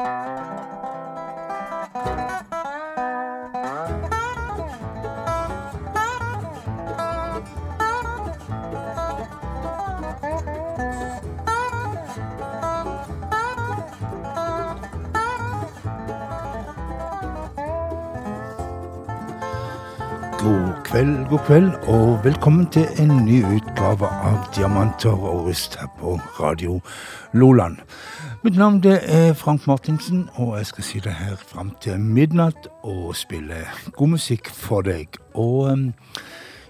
God kveld, god kveld, og velkommen til en ny utgave av Diamanter og rust her på Radio Loland. Mitt navn det er Frank Martinsen, og jeg skal sitte her fram til midnatt og spille god musikk for deg. Og um,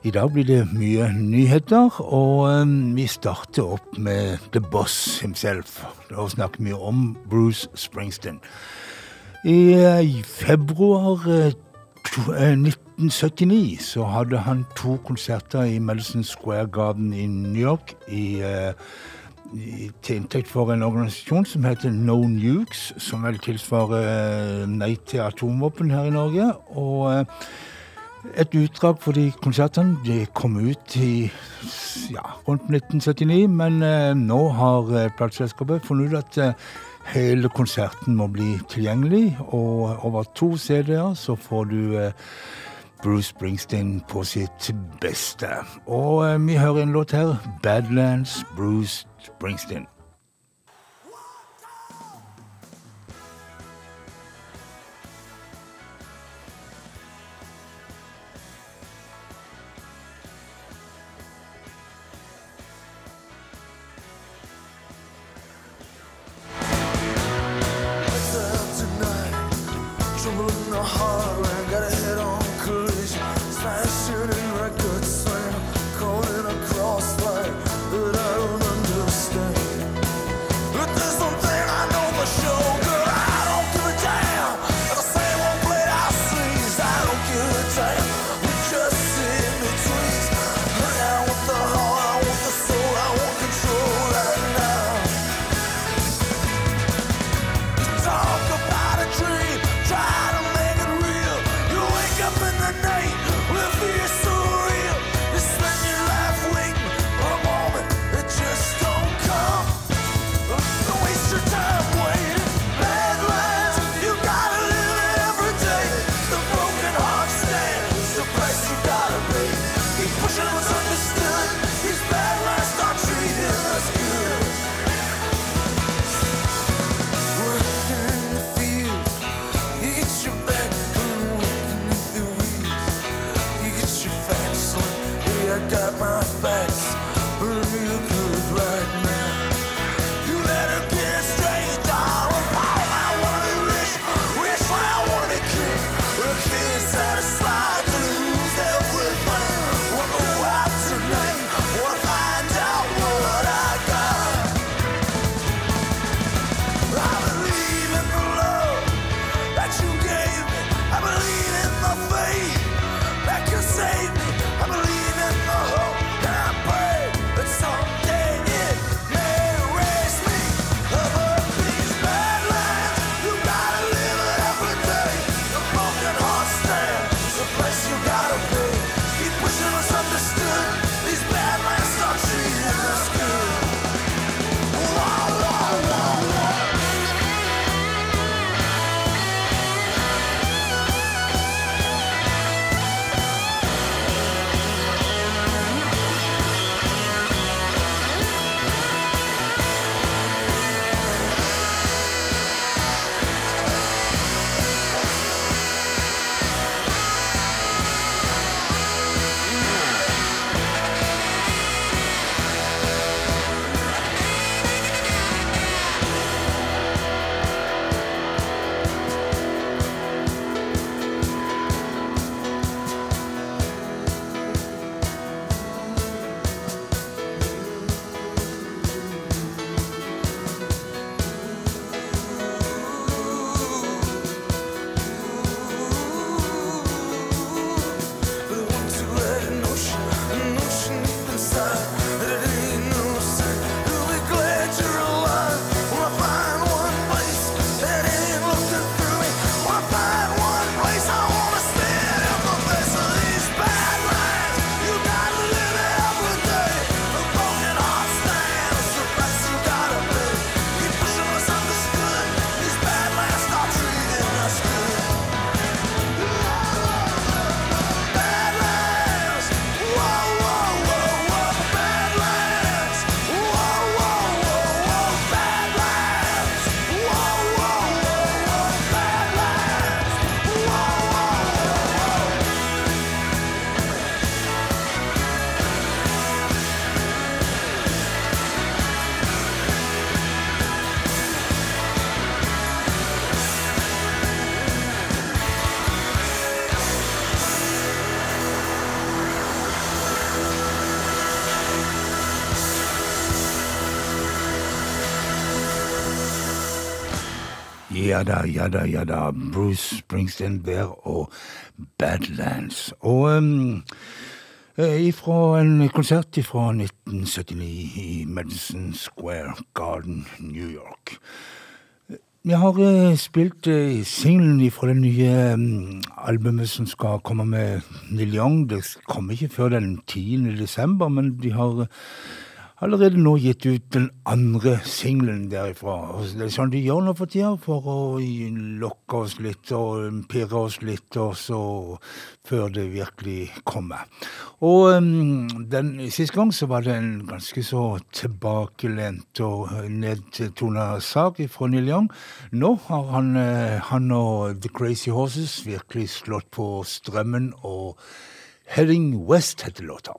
i dag blir det mye nyheter, og um, vi starter opp med The Boss himself. Da snakker vi om Bruce Springsteen. I, uh, februar uh, 1979 så hadde han to konserter i Madison Square Garden i New York i, i, til inntekt for en organisasjon som heter No Nukes, som vel tilsvarer Nei til atomvåpen her i Norge. Og et utdrag for de konsertene de kom ut i ja, rundt 1979, men nå har plateselskapet funnet ut at Hele konserten må bli tilgjengelig, og over to CD-er så får du eh, Bruce Springsteen på sitt beste. Og eh, vi hører en låt her, 'Badlands Bruce Springsteen'. Ja da, ja da, ja da. Bruce Springsteen der og Badlands. Og um, ifra en konsert fra 1979 i Madison Square Garden, New York. Vi har uh, spilt uh, singelen fra det nye um, albumet som skal komme med Neil Young. Det kommer ikke før den 10. desember, men de har uh, allerede nå gitt ut den andre singelen derifra. Det er sånn de gjør nå for tida, for å lokke oss litt og pirre oss litt, og så før det virkelig kommer. Og den Sist gang så var det en ganske så tilbakelent og nedtona sak fra Neil Young. Nå har han, han og The Crazy Horses virkelig slått på strømmen, og Heading West heter låta.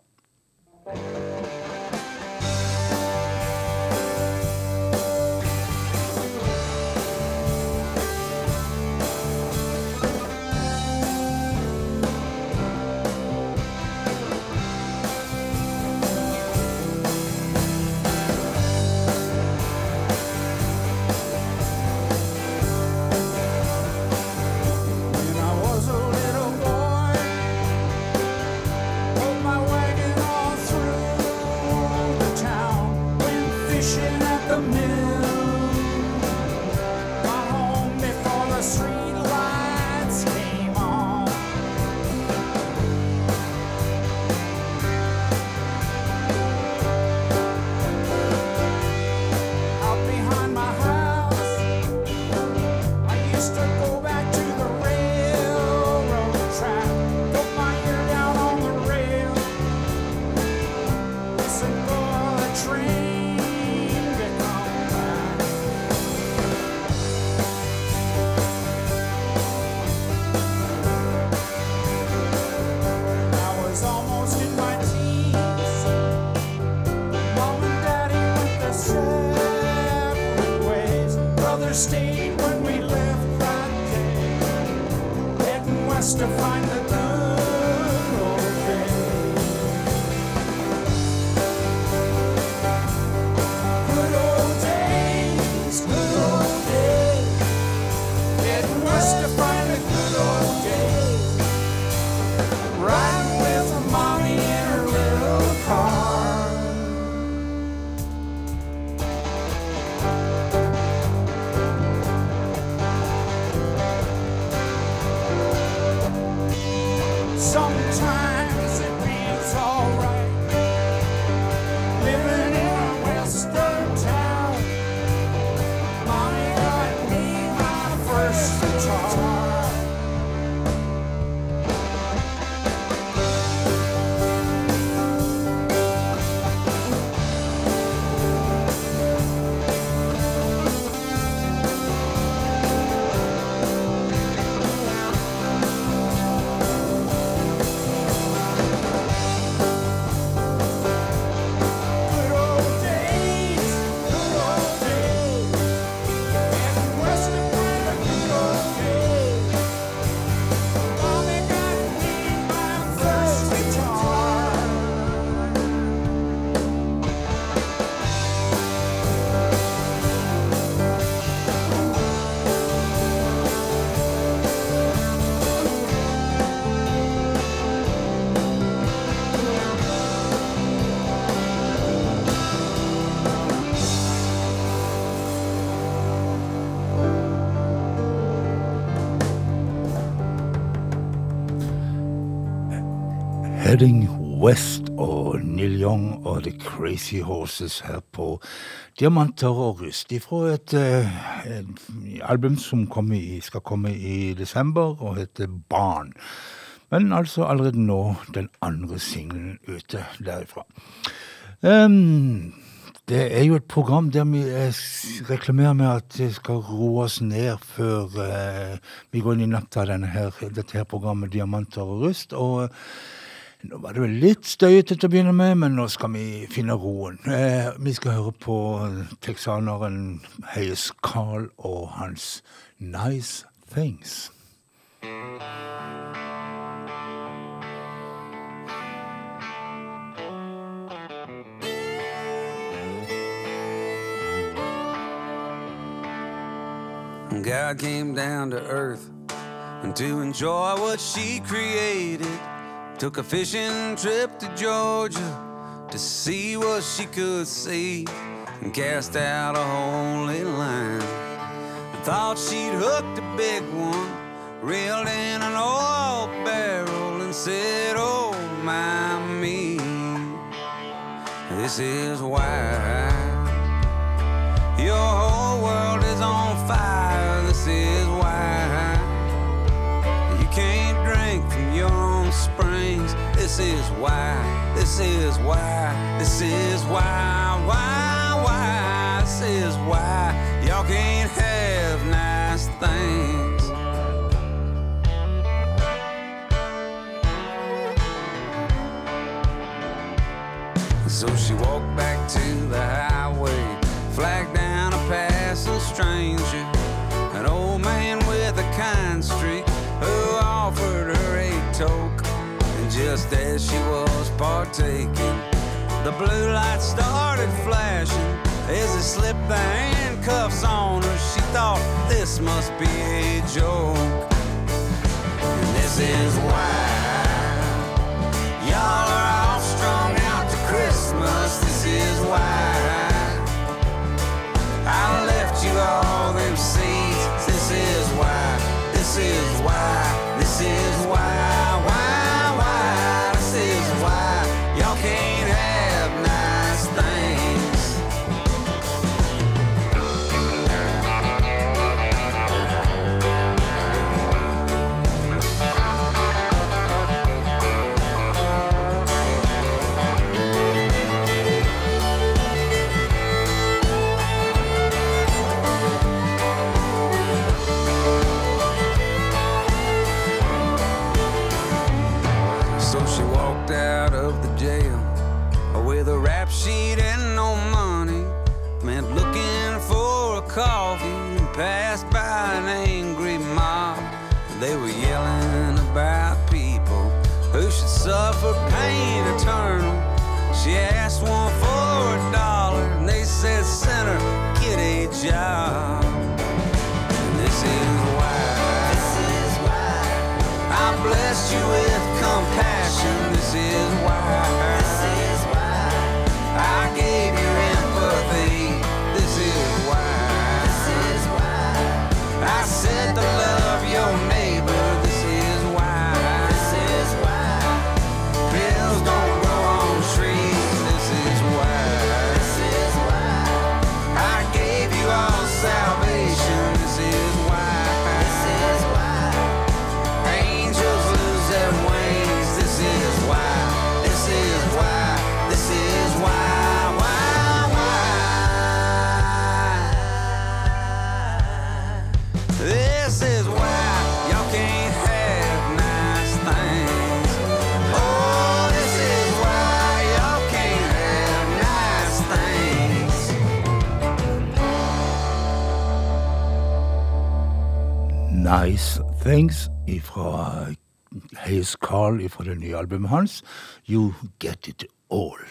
Heading West og Neil Young og The Crazy Horses her på Diamanter og rust. Fra et, eh, et album som kommer i, skal komme i desember og heter Barn. Men altså allerede nå den andre singelen ute derifra. Um, det er jo et program der vi reklamerer med at det skal roe oss ned før uh, vi går inn i natta, her, dette her programmet Diamanter og rust. og nå var det vel litt støyete til å begynne med, men nå skal vi finne roen. Eh, vi skal høre på texaneren Høyes Carl og hans Nice Things. God came down to earth and to enjoy what she created. Took a fishing trip to Georgia to see what she could see and cast out a holy line. thought she'd hooked a big one, reeled in an oil barrel and said, Oh my me, this is why This is why, this is why, this is why, why, why, this is why y'all can't have nice things. So she walked back to just as she was partaking, the blue light started flashing. As they slipped the handcuffs on her, she thought this must be a joke. And this is why y'all should suffer pain eternal. She asked one for a dollar and they said, Sinner, get a job. Things fra Hayes Carl fra det nye albumet hans, You Get It All.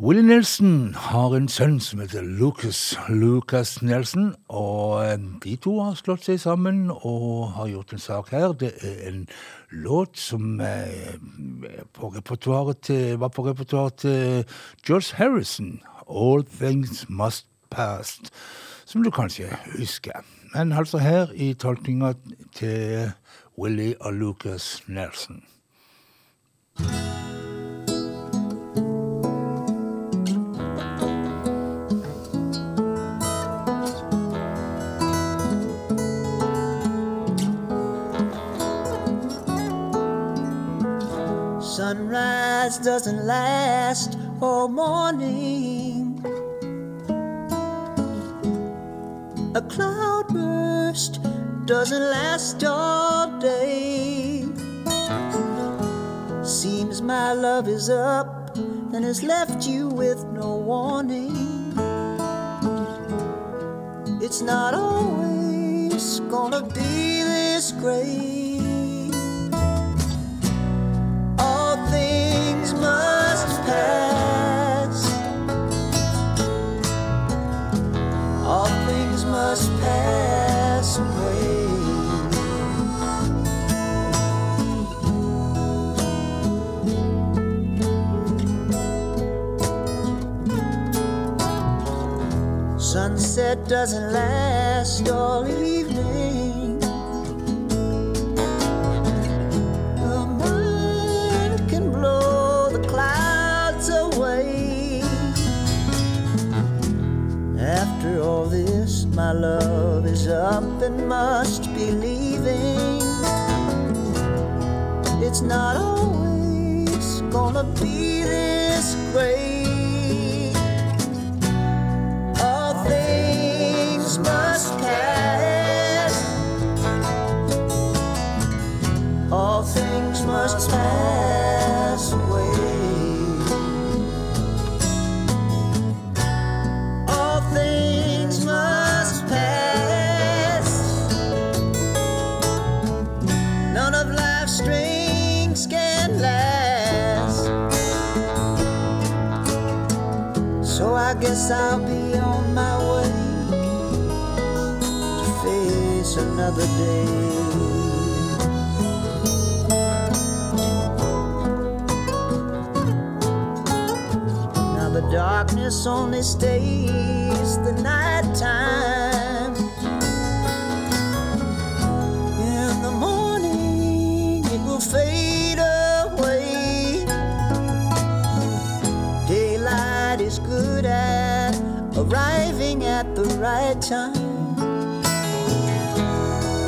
Willie Nelson har en sønn som heter Lucas Lucas Nelson, og eh, de to har slått seg sammen og har gjort en sak her. Det er en låt som eh, på til, var på repertoaret til George Harrison, All Things Must Past', som du kanskje husker. Men altså her i tolkninga til Willie og Lukas Nelson. Sunrise doesn't last all morning. Doesn't last all day. Seems my love is up and has left you with no warning. It's not always gonna be this great. Sunset doesn't last all evening. The can blow the clouds away. After all this, my love is up and must be leaving. It's not always guess I'll be on my way to face another day. Now the darkness only stays the night time. Arriving at the right time.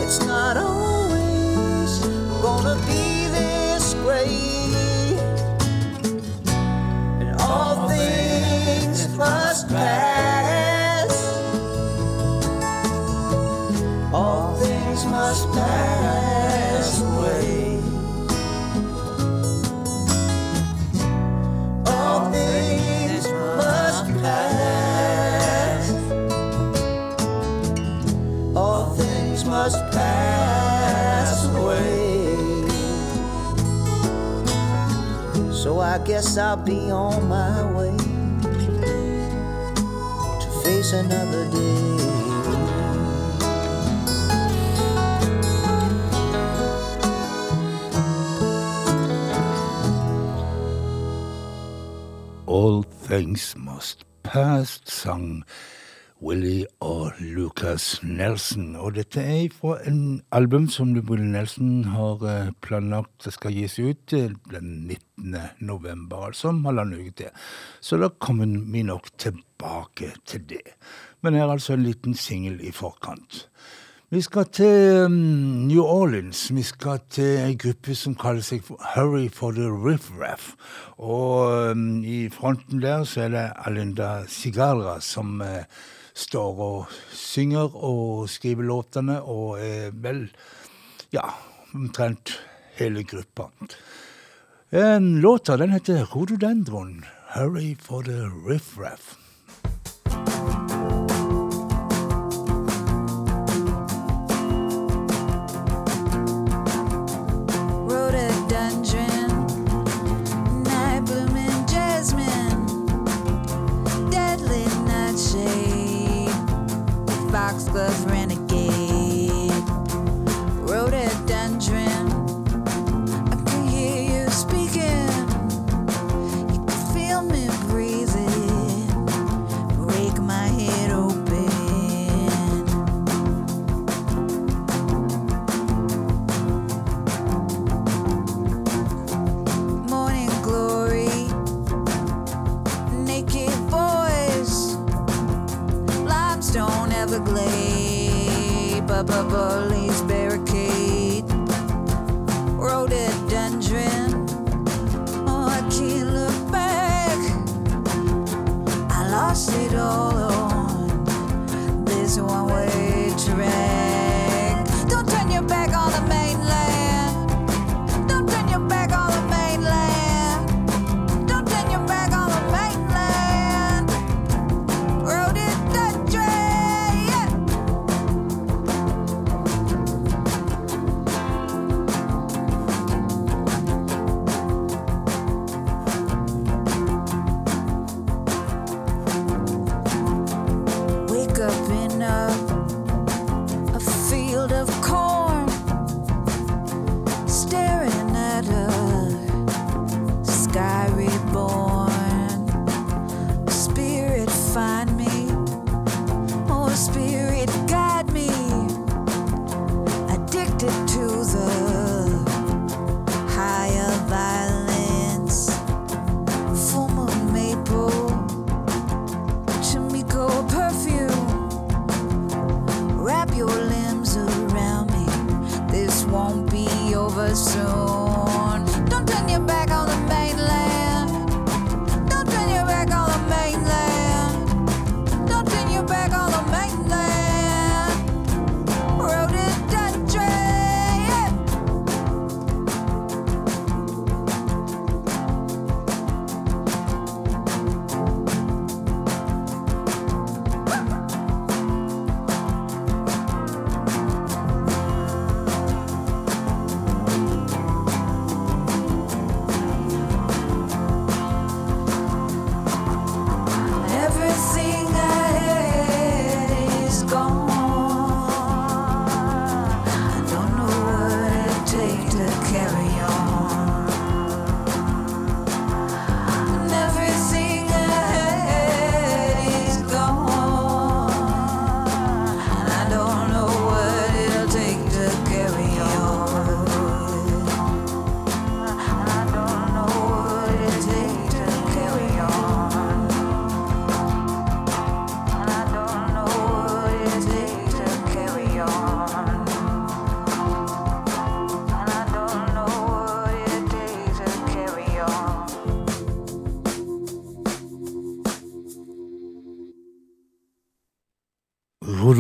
It's not always gonna be this great. And all things must pass. Guess I'll be on my way to face another day. All Things Must Pass, sang Willie og Lucas Nelson. Og dette er fra en album som Willie Nelson har eh, planlagt skal gis ut eh, den 19. november, altså om halvannen uke til. Så da kommer vi nok tilbake til det. Men her er altså en liten singel i forkant. Vi skal til um, New Orleans. Vi skal til ei gruppe som kaller seg Hurry for the Riff Raff. Og um, i fronten der så er det Alinda Sigalra som uh, står og synger og skriver låtene, og er vel ja, omtrent hele gruppa. En låta den heter Rododendron, Hurry for the Riff Raff. Everglade,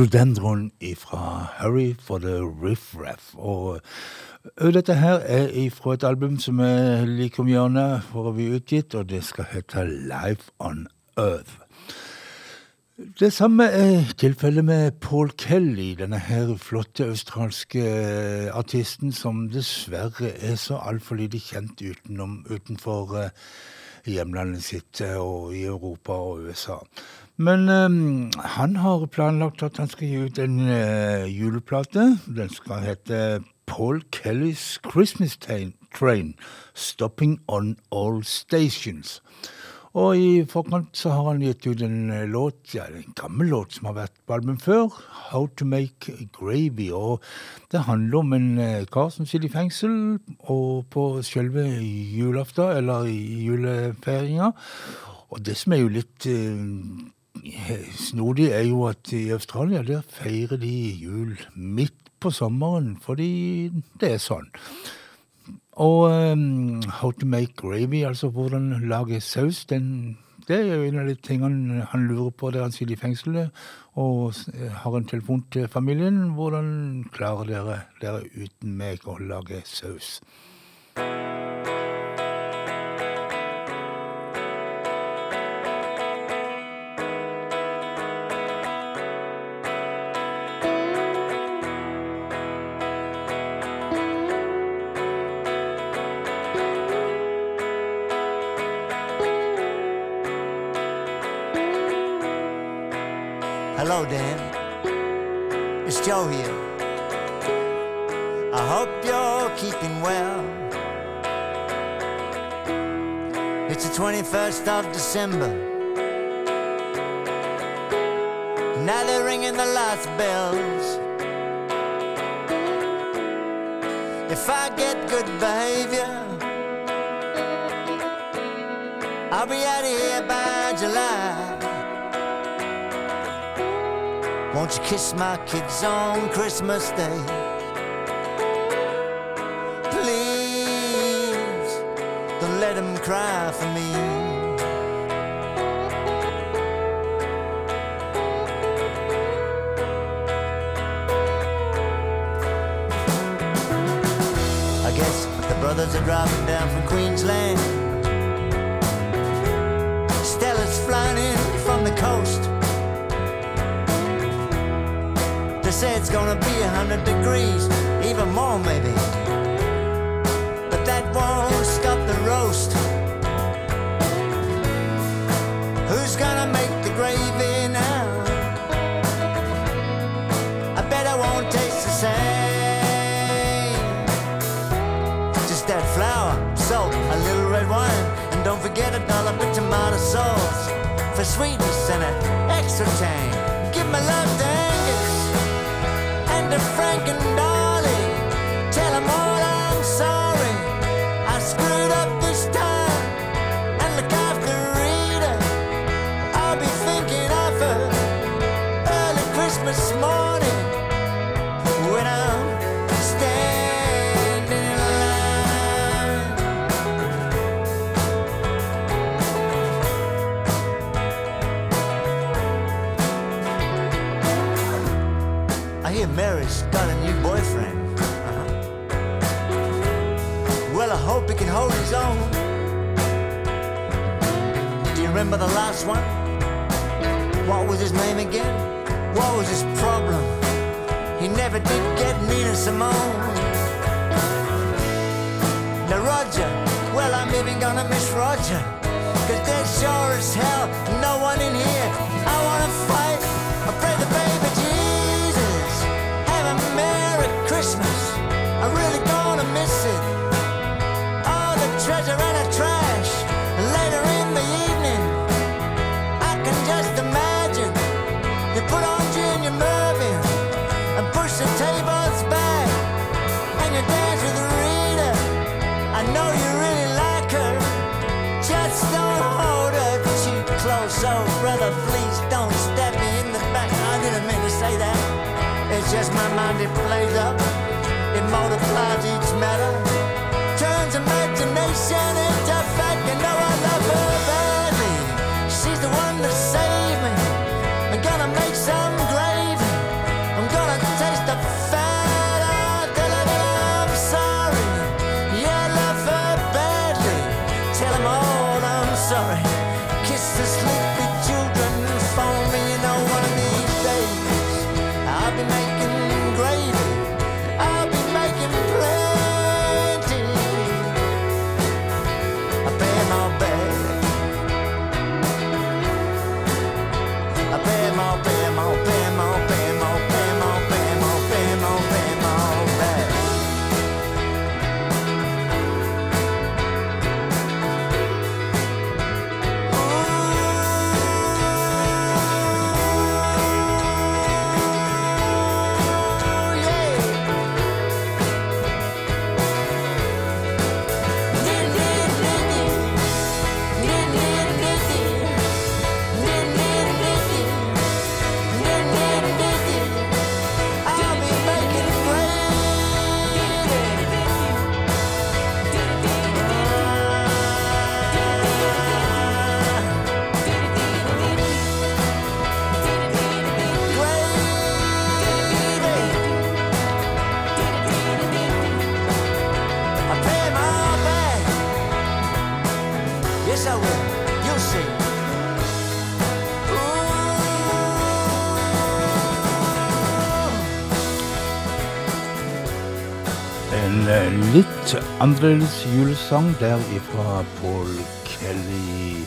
Rhododendron fra Harry for the Riff Raff. Og og, dette her er fra et album som er like om hjørnet for å bli utgitt, og det skal hete Life on Earth. Det samme er tilfellet med Paul Kelly, denne her flotte australske artisten som dessverre er så altfor lite kjent utenom, utenfor hjemlandet sitt og i Europa og USA. Men um, han har planlagt at han skal gi ut en uh, juleplate. Den skal hete Paul Kellys Christmas Train, Stopping on All Stations. Og i forkant så har han gitt ut en eh, låt, ja, en gammel låt som har vært på album før, How to Make Gravy. Og det handler om en kar som sitter i fengsel og på selve julaften, eller julefeiringa. Og det som er jo litt snodig, er jo at i Australia der feirer de jul midt på sommeren, fordi det er sånn. Og um, how to make gravy, altså hvordan lage saus, den, det er jo en av de tingene han lurer på der han sitter i fengselet og har en telefon til familien. Hvordan klarer dere dere uten meg å lage saus? Hello, Dan. It's Joe here. I hope you're keeping well. It's the 21st of December. Now they're ringing the last bells. If I get good behavior, I'll be out of here by July. Won't you kiss my kids on Christmas Day? mind it plays up, it multiplies each matter, turns imagination into fact. You know I love her. Andres julesang der ifra Paul Kelly.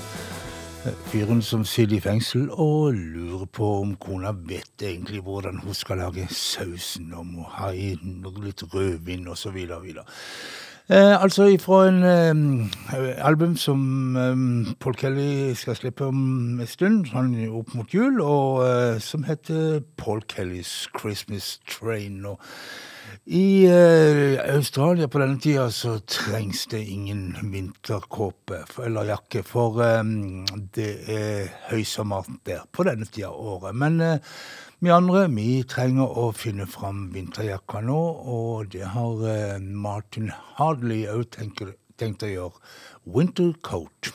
Fyren som sitter i fengsel og lurer på om kona vet egentlig hvordan hun skal lage sausen, om å ha i litt rødvin osv. Eh, altså ifra en eh, album som eh, Paul Kelly skal slippe om en stund, sånn opp mot jul, og eh, som heter Paul Kellys Christmas Train. og i eh, Australia på denne tida så trengs det ingen vinterkåpe eller jakke, for eh, det er høysommer der på denne tida av året. Men eh, vi andre vi trenger å finne fram vinterjakka nå, og det har eh, Martin Hardley òg tenkt, å gjøre. Winter coat.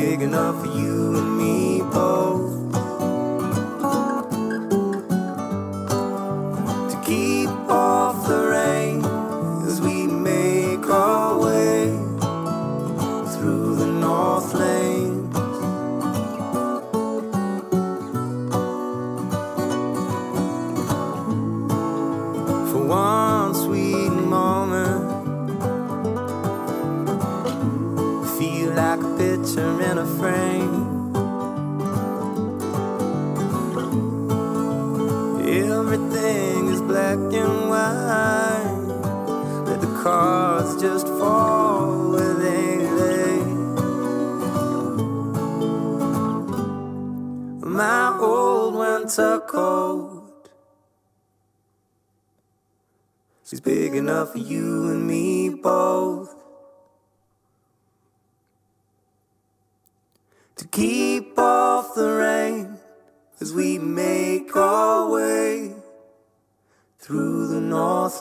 Big enough for you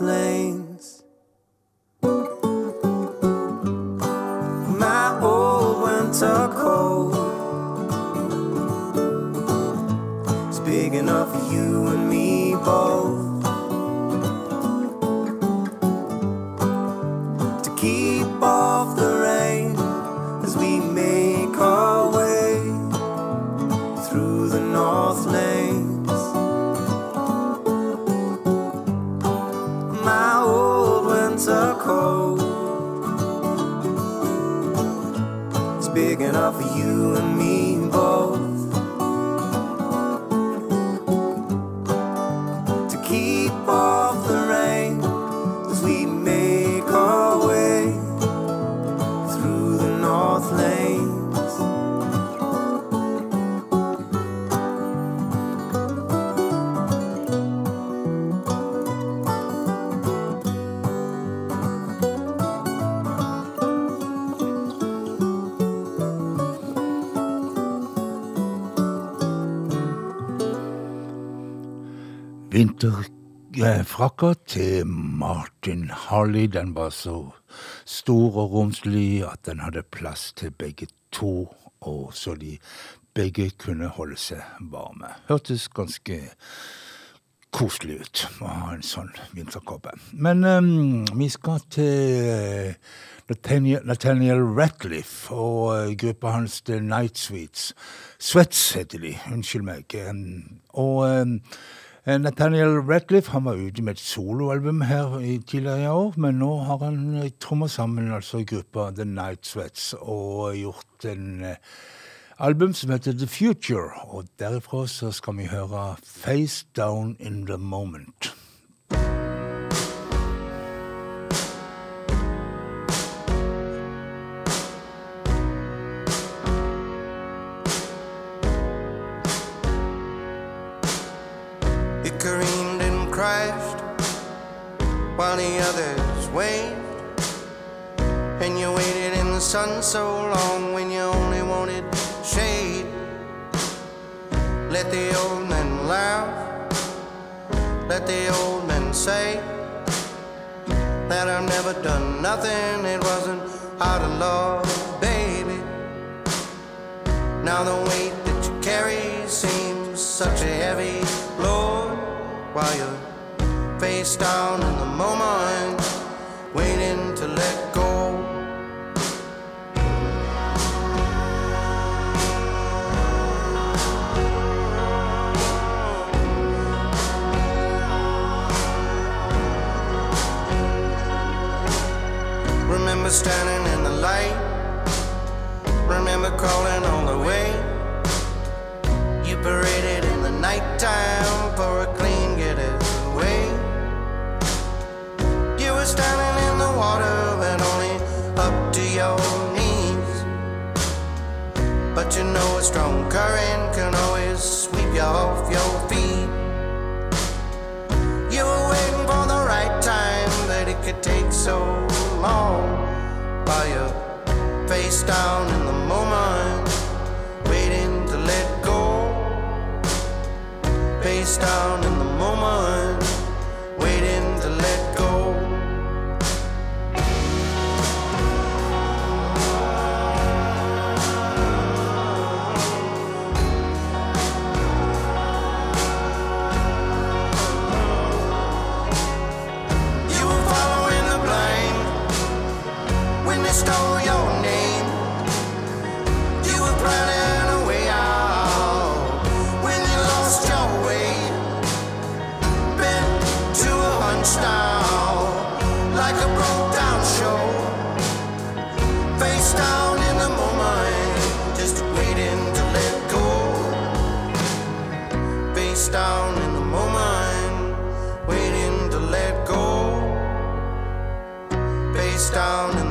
north Vinterfrakka til Martin Harley, den var så stor og romslig at den hadde plass til begge to, og så de begge kunne holde seg varme. Hørtes ganske koselig ut å ha en sånn vinterkåpe. Men um, vi skal til eh, Nathaniel, Nathaniel Ratliff og eh, gruppa hans The Night Sweets. Sweats heter de, unnskyld meg. Og em, eh, Nathaniel Ratliff han var ute med et soloalbum her i tidligere i år, men nå har han eh, trommet sammen altså gruppa The Night Sweats og gjort en eh, album som heter The Future, og derifra så skal vi høre Face Down in the Moment. While the others waved. And you waited in the sun so long when you only wanted shade. Let the old men laugh, let the old men say that I've never done nothing, it wasn't out of love, baby. Now the weight that you carry seems such a heavy load while you're face down in the moment, waiting to let go. Remember standing in the light. Remember calling all the way. You paraded in the nighttime a strong current can always sweep you off your feet. You were waiting for the right time, but it could take so long. by you're face down in the moment, waiting to let go. Face down down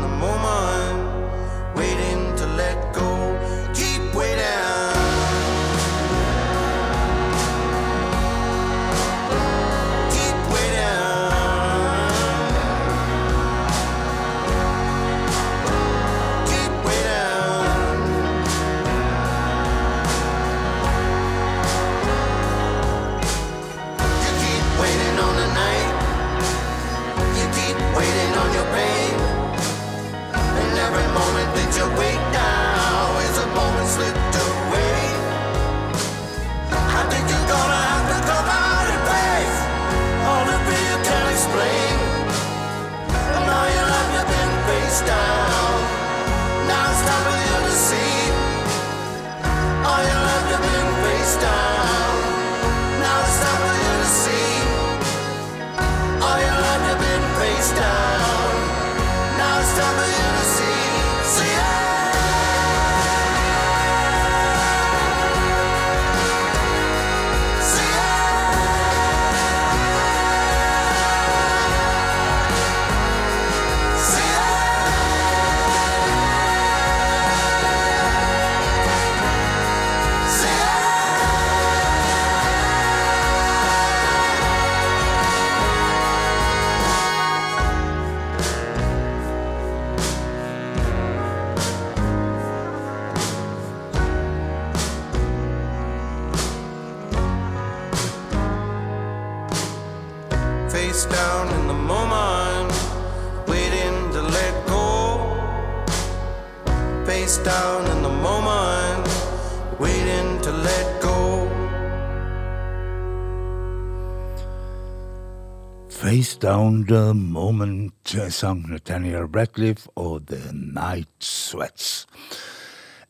Face Down The Moment uh, sang Nathaniel Ratcliffe og The Night Sweats.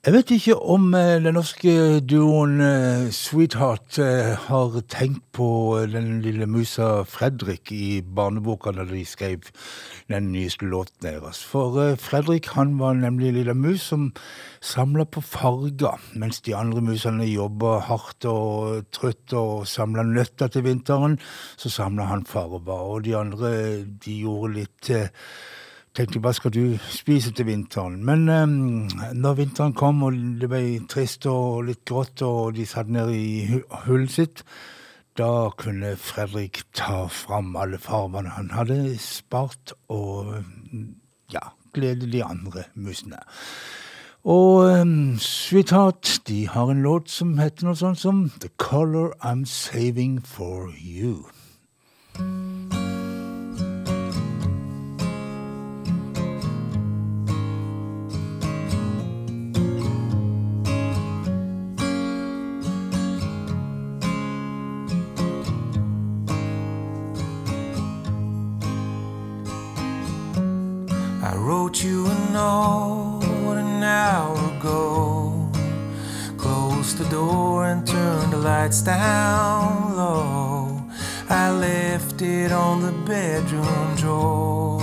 Jeg vet ikke om eh, den norske duoen eh, Sweetheart eh, har tenkt på den lille musa Fredrik i barneboka da de skrev den nyeste låten deres. For Fredrik han var nemlig en lille mus som samla på farger, mens de andre musene jobba hardt og trøtt og samla nøtter til vinteren, så samla han farger. Og de andre de gjorde litt eh, jeg, hva skal du spise til vinteren? Men eh, når vinteren kom og det ble trist og litt grått og de satt ned i hullet sitt, da kunne Fredrik ta fram alle farvene han hadde spart og ja, glede de andre musene. Og um, Sweetheart de har en låt som heter noe sånt som The Color I'm Saving For You. Wrote you a note an hour ago. Closed the door and turned the lights down low. I left it on the bedroom drawer.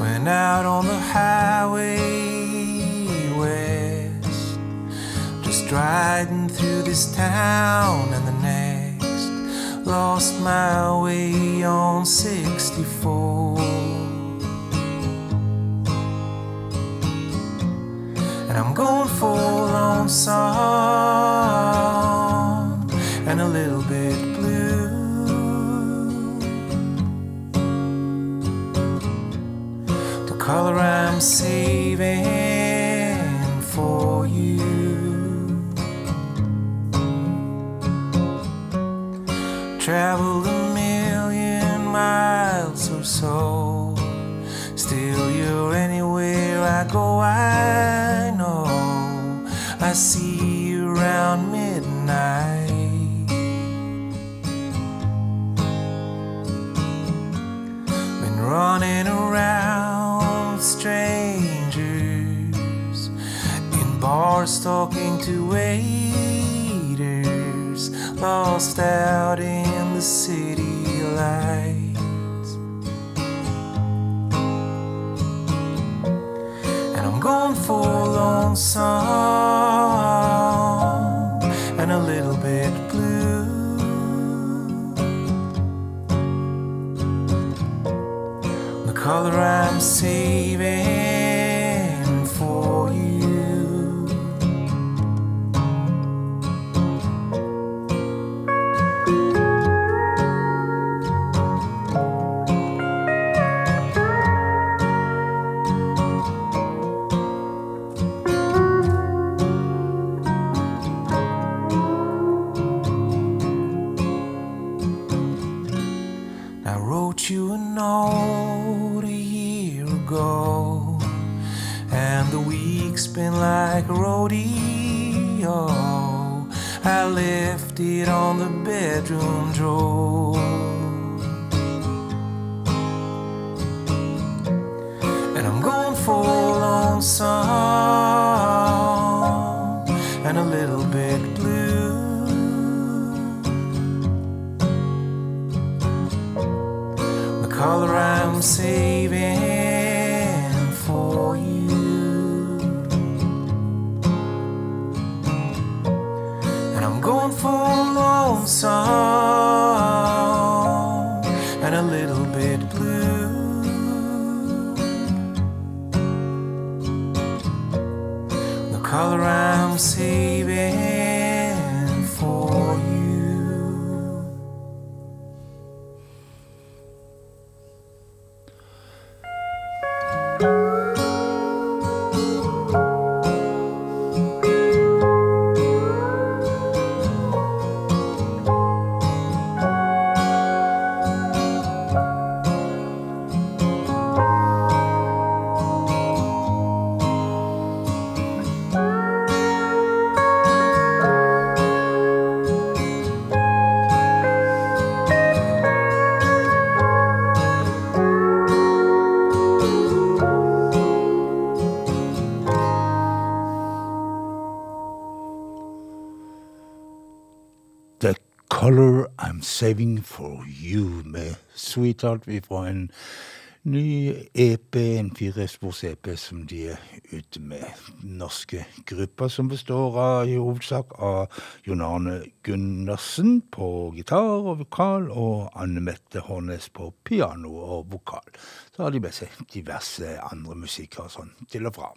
Went out on the highway west, just riding through this town and the next. Lost my way on 64. To waiters, lost out in the city lights. And I'm going for a lone song and a little bit blue. The color I'm saving and the week's been like a rodeo. I left it on the bedroom drawer. And I'm going for a long song and a little bit blue. the color I'm saving Saving For You my Sweetheart fra en ny EP, en firespors-EP som de er ute med. Norske grupper som består av i hovedsak av Jon Arne Gundersen på gitar og vokal, og Anne Mette Hånes på piano og vokal. Så har de med seg diverse andre musikere sånn til og fra.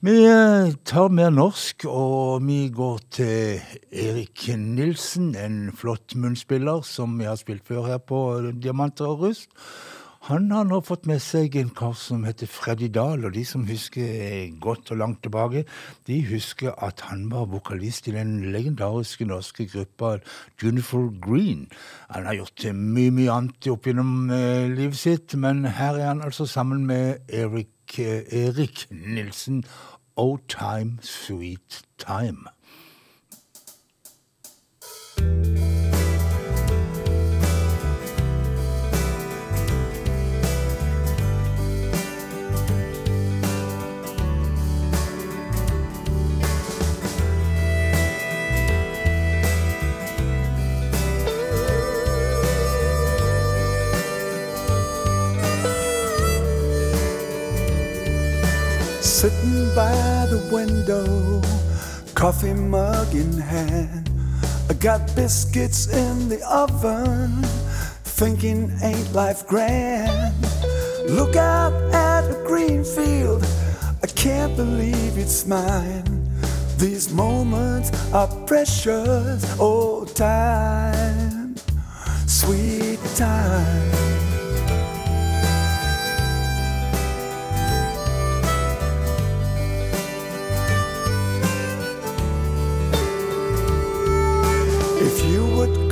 Vi eh, tar mer norsk, og vi går til Erik Nilsen, en flott munnspiller som vi har spilt før her på Diamanter og Rust. Han har nå fått med seg en kar som heter Freddy Dahl, og de som husker godt og langt tilbake, de husker at han var vokalist i den legendariske norske gruppa Junifer Green. Han har gjort mye, mye annet opp gjennom eh, livet sitt, men her er han altså sammen med Erik, eh, Erik Nilsen, Oh Time, Sweet Time. Sitting by the window, coffee mug in hand. I got biscuits in the oven, thinking ain't life grand. Look out at a green field, I can't believe it's mine. These moments are precious, oh time, sweet time.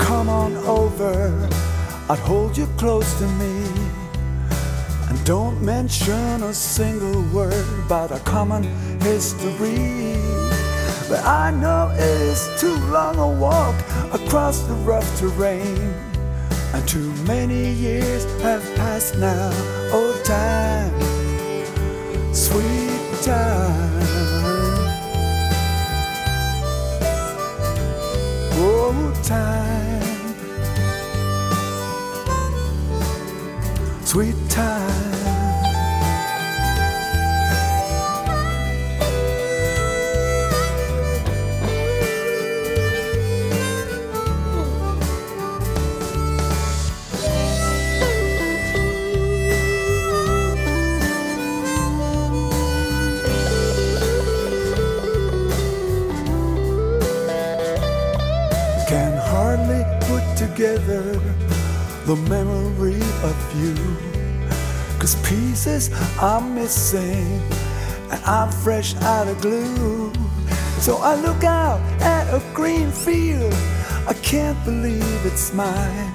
Come on over, I'd hold you close to me. And don't mention a single word about our common history. But I know it is too long a walk across the rough terrain. And too many years have passed now. Oh, time, sweet time. Oh, time, sweet time. can hardly put together the memory of you. Cause pieces are missing, and I'm fresh out of glue. So I look out at a green field, I can't believe it's mine.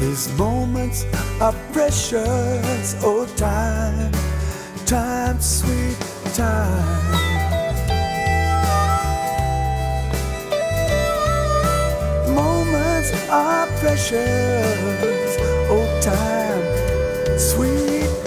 These moments are precious, oh, time, time, sweet time. moments are precious. Oh, time.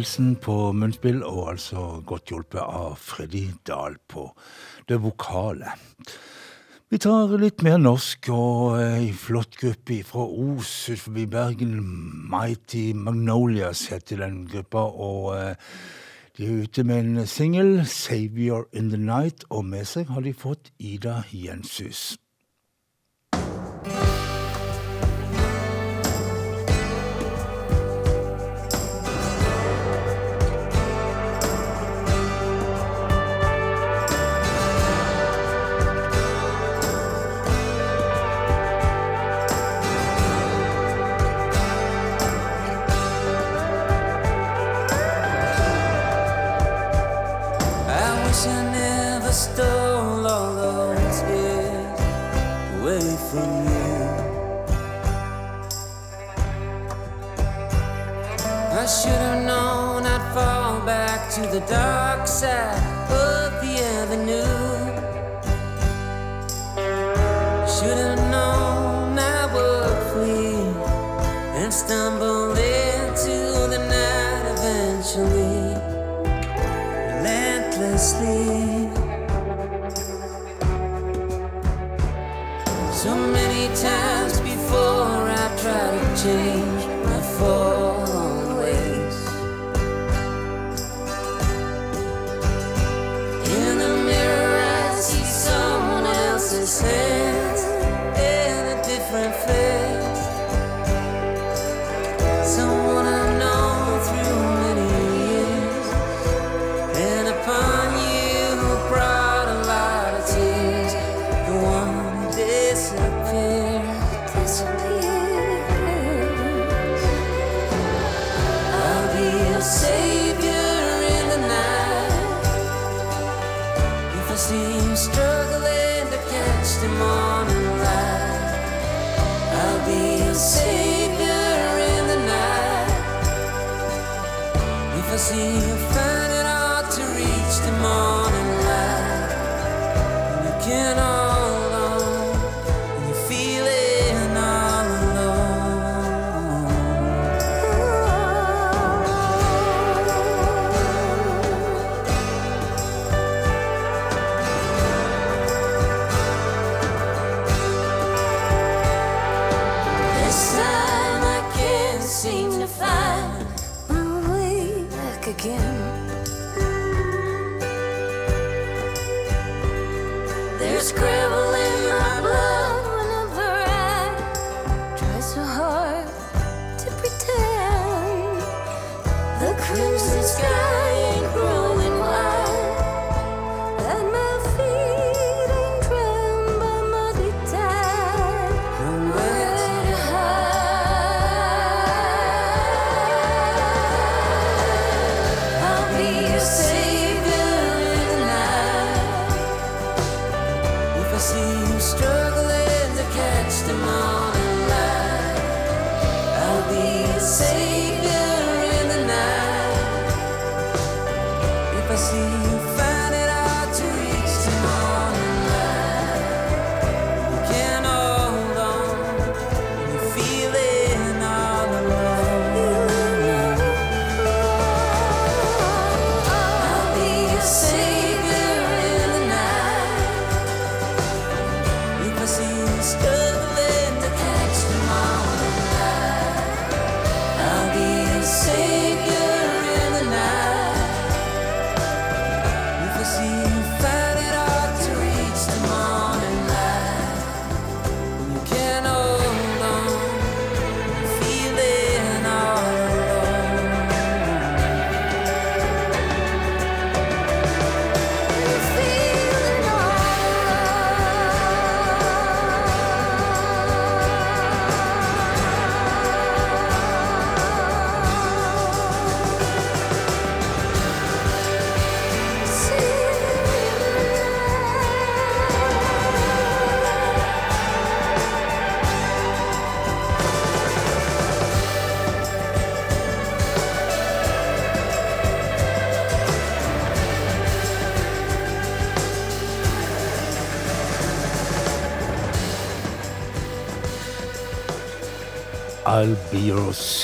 Nilsen på munnspill, og altså godt hjulpet av Freddy Dahl på det vokale. Vi tar litt mer norsk, og ei flott gruppe fra Os utenfor Bergen. Mighty Magnolias heter den gruppa, og eh, de er ute med en singel, 'Savior in the Night', og med seg har de fått Ida Jenshus. Stole all those years away from you. I should have known I'd fall back to the dark side of the avenue. Should have known I would flee and stumble So many times before I try to change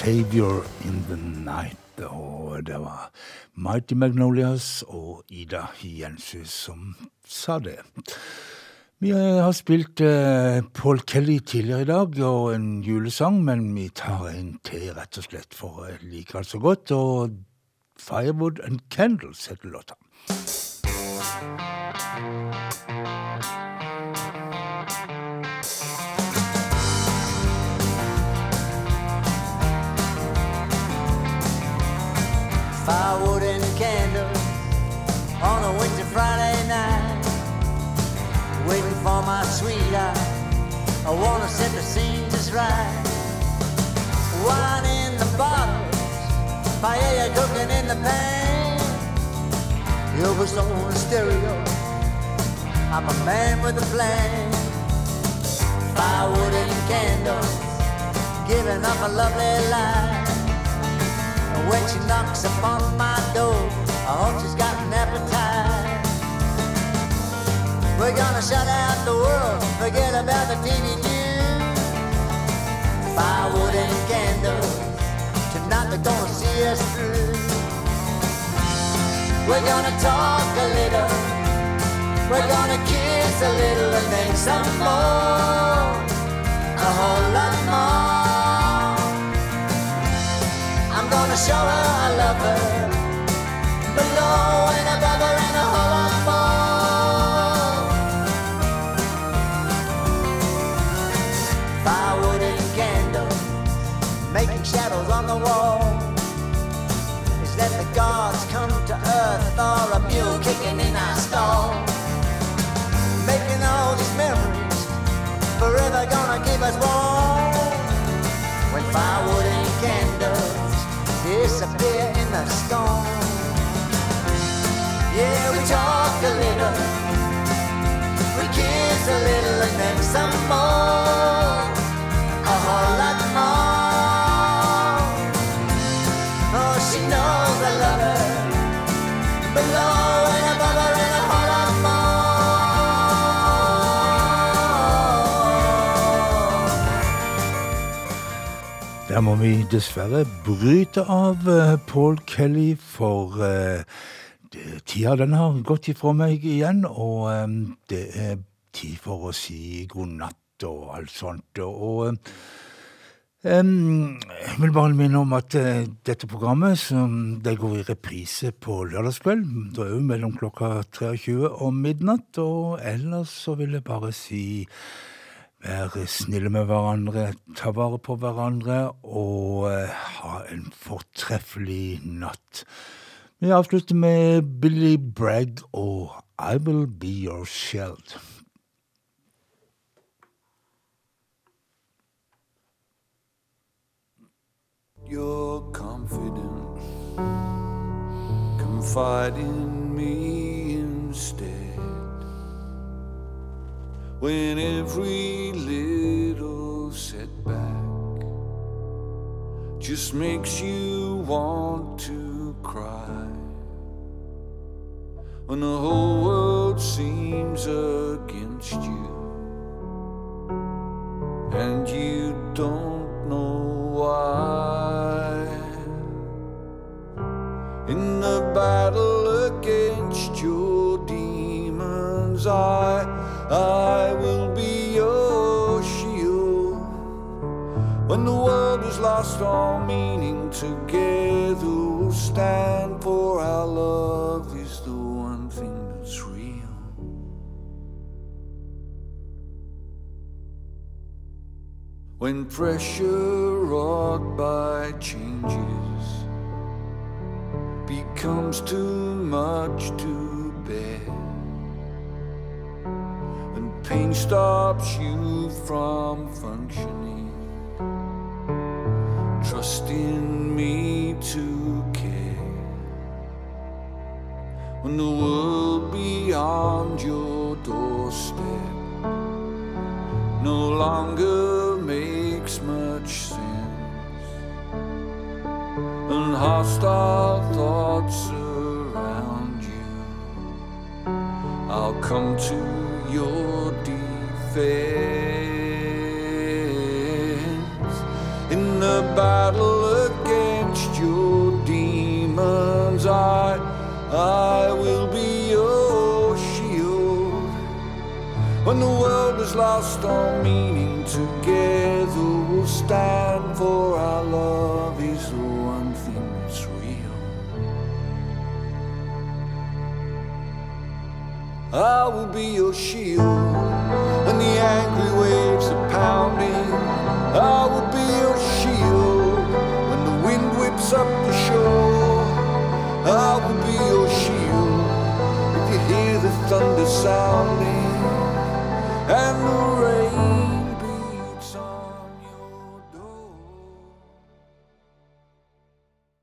savior in the night. Og det var Mighty Magnolias og Ida Jenshus som sa det. Vi har spilt eh, Paul Kelly tidligere i dag, og en julesang, men vi tar en til, rett og slett, for jeg liker den så godt. Og Firewood and Candles heter låta. Wanna set the scene just right. Wine in the bottles, paella cooking in the pan. Elvis on the stereo. I'm a man with a plan. Firewood and candles, giving up a lovely. And when she knocks upon my door, I hope she's got an appetite. We're gonna shut out the world, forget about the TV news. Firewood and candles, tonight they're gonna see us through. We're gonna talk a little, we're gonna kiss a little and then some more, a whole lot more. I'm gonna show her I love her Below and a kicking in our stall. Making all these memories Forever gonna keep us warm When firewood and candles disappear in the storm. Yeah, we a little, we a little, and then some more, a whole Der må vi dessverre bryte av eh, Paul Kelly, for eh, tida den har gått ifra meg igjen, og eh, det er tid for å si god natt og alt sånt. Og jeg vil bare minne om at dette programmet som det går i reprise på lørdagskveld. Da er jo mellom klokka 23 og midnatt. Og ellers så vil jeg bare si vær snille med hverandre, ta vare på hverandre og eh, ha en fortreffelig natt. Vi avslutter med Billy Bragg og I Will Be Your Shield. You're confident, confide in me instead. When every little setback just makes you want to cry. When the whole world seems against you and you don't know why. In the battle against your demons, I, I will be your shield. When the world has lost all meaning, together we'll stand for our love is the one thing that's real. When pressure wrought by changes becomes too much to bear, pain stops you from functioning, trust in me to care. When the world beyond your doorstep no longer makes much sense, and hostile thoughts surround you. I'll come to your in the battle against your demons. I, I will be your shield. When the world is lost all meaning, together we'll stand for our love is the one thing that's real. I will be your shield when the angry waves are pounding. I will be your shield when the wind whips up the shore. I will be your shield if you hear the thunder sounding and the